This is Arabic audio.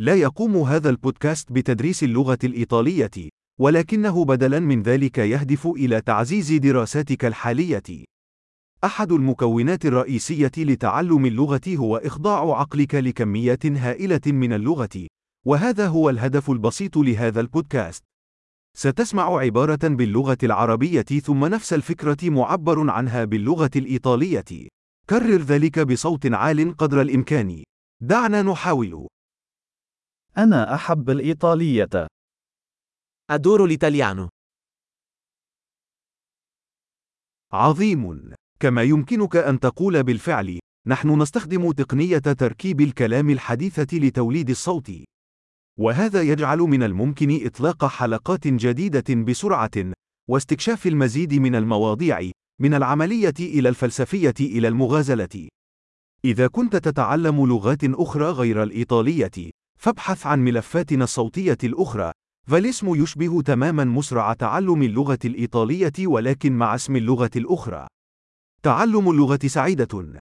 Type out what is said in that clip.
لا يقوم هذا البودكاست بتدريس اللغة الإيطالية، ولكنه بدلاً من ذلك يهدف إلى تعزيز دراساتك الحالية. أحد المكونات الرئيسية لتعلم اللغة هو إخضاع عقلك لكميات هائلة من اللغة، وهذا هو الهدف البسيط لهذا البودكاست. ستسمع عبارة باللغة العربية ثم نفس الفكرة معبر عنها باللغة الإيطالية. كرر ذلك بصوت عال قدر الإمكان. دعنا نحاول. أنا أحب الإيطالية. Adoro l'italiano. عظيم. كما يمكنك أن تقول بالفعل، نحن نستخدم تقنية تركيب الكلام الحديثة لتوليد الصوت. وهذا يجعل من الممكن إطلاق حلقات جديدة بسرعة، واستكشاف المزيد من المواضيع، من العملية إلى الفلسفية إلى المغازلة. إذا كنت تتعلم لغات أخرى غير الإيطالية، فابحث عن ملفاتنا الصوتية الأخرى، فالاسم يشبه تماما مسرع تعلم اللغة الإيطالية ولكن مع اسم اللغة الأخرى. تعلم اللغة سعيدة.